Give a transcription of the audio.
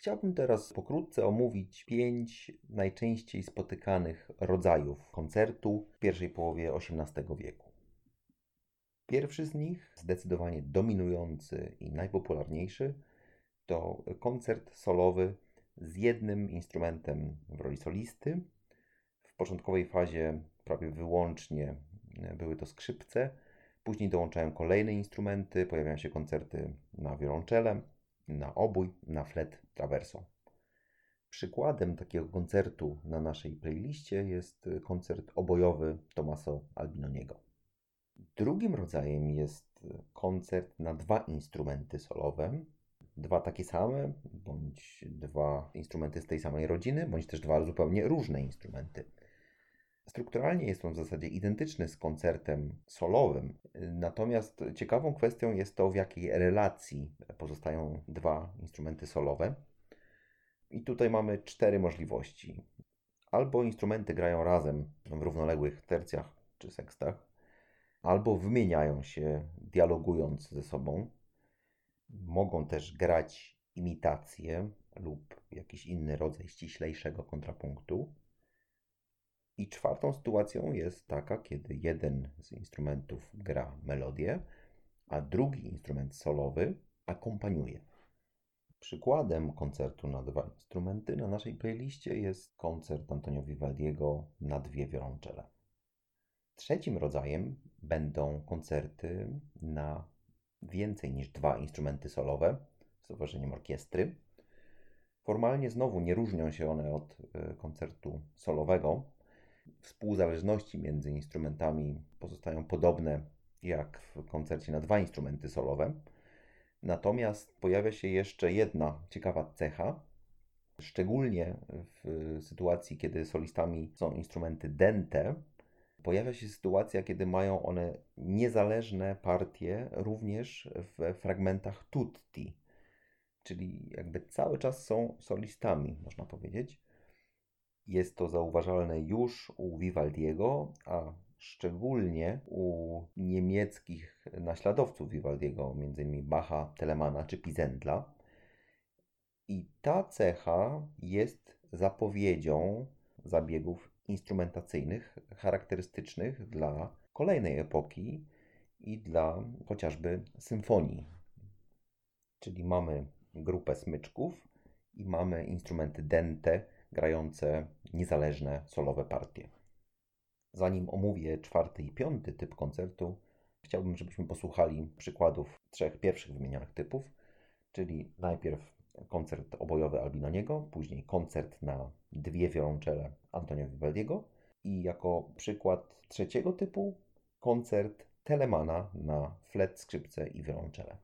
Chciałbym teraz pokrótce omówić pięć najczęściej spotykanych rodzajów koncertu w pierwszej połowie XVIII wieku. Pierwszy z nich, zdecydowanie dominujący i najpopularniejszy, to koncert solowy z jednym instrumentem w roli solisty. W początkowej fazie prawie wyłącznie były to skrzypce, później dołączają kolejne instrumenty, pojawiają się koncerty na wiolonczele, na obój, na flet traverso. Przykładem takiego koncertu na naszej playliście jest koncert obojowy Tomaso Albinoniego. Drugim rodzajem jest koncert na dwa instrumenty solowe. Dwa takie same, bądź dwa instrumenty z tej samej rodziny, bądź też dwa zupełnie różne instrumenty. Strukturalnie jest on w zasadzie identyczny z koncertem solowym, natomiast ciekawą kwestią jest to, w jakiej relacji pozostają dwa instrumenty solowe. I tutaj mamy cztery możliwości. Albo instrumenty grają razem w równoległych tercjach czy sekstach, albo wymieniają się, dialogując ze sobą. Mogą też grać imitację lub jakiś inny rodzaj ściślejszego kontrapunktu. I czwartą sytuacją jest taka, kiedy jeden z instrumentów gra melodię, a drugi instrument solowy akompaniuje. Przykładem koncertu na dwa instrumenty na naszej playliście jest koncert Antonio Vivaldiego na dwie wiolonczele. Trzecim rodzajem będą koncerty na więcej niż dwa instrumenty solowe z towarzyszeniem orkiestry. Formalnie znowu nie różnią się one od e, koncertu solowego, współzależności między instrumentami pozostają podobne jak w koncercie na dwa instrumenty solowe. Natomiast pojawia się jeszcze jedna ciekawa cecha, szczególnie w sytuacji, kiedy solistami są instrumenty dente. Pojawia się sytuacja, kiedy mają one niezależne partie również w fragmentach tutti, czyli jakby cały czas są solistami, można powiedzieć. Jest to zauważalne już u Vivaldiego, a szczególnie u niemieckich naśladowców Vivaldiego, m.in. Bacha, Telemana czy Pizendla. I ta cecha jest zapowiedzią zabiegów instrumentacyjnych charakterystycznych dla kolejnej epoki i dla chociażby symfonii. Czyli mamy grupę smyczków i mamy instrumenty dente, grające niezależne solowe partie. Zanim omówię czwarty i piąty typ koncertu, chciałbym, żebyśmy posłuchali przykładów trzech pierwszych wymienionych typów, czyli najpierw koncert obojowy Albinoniego, później koncert na dwie wiolonczele Antonio Vivaldiego i jako przykład trzeciego typu koncert Telemana na flet, skrzypce i wiolonczele.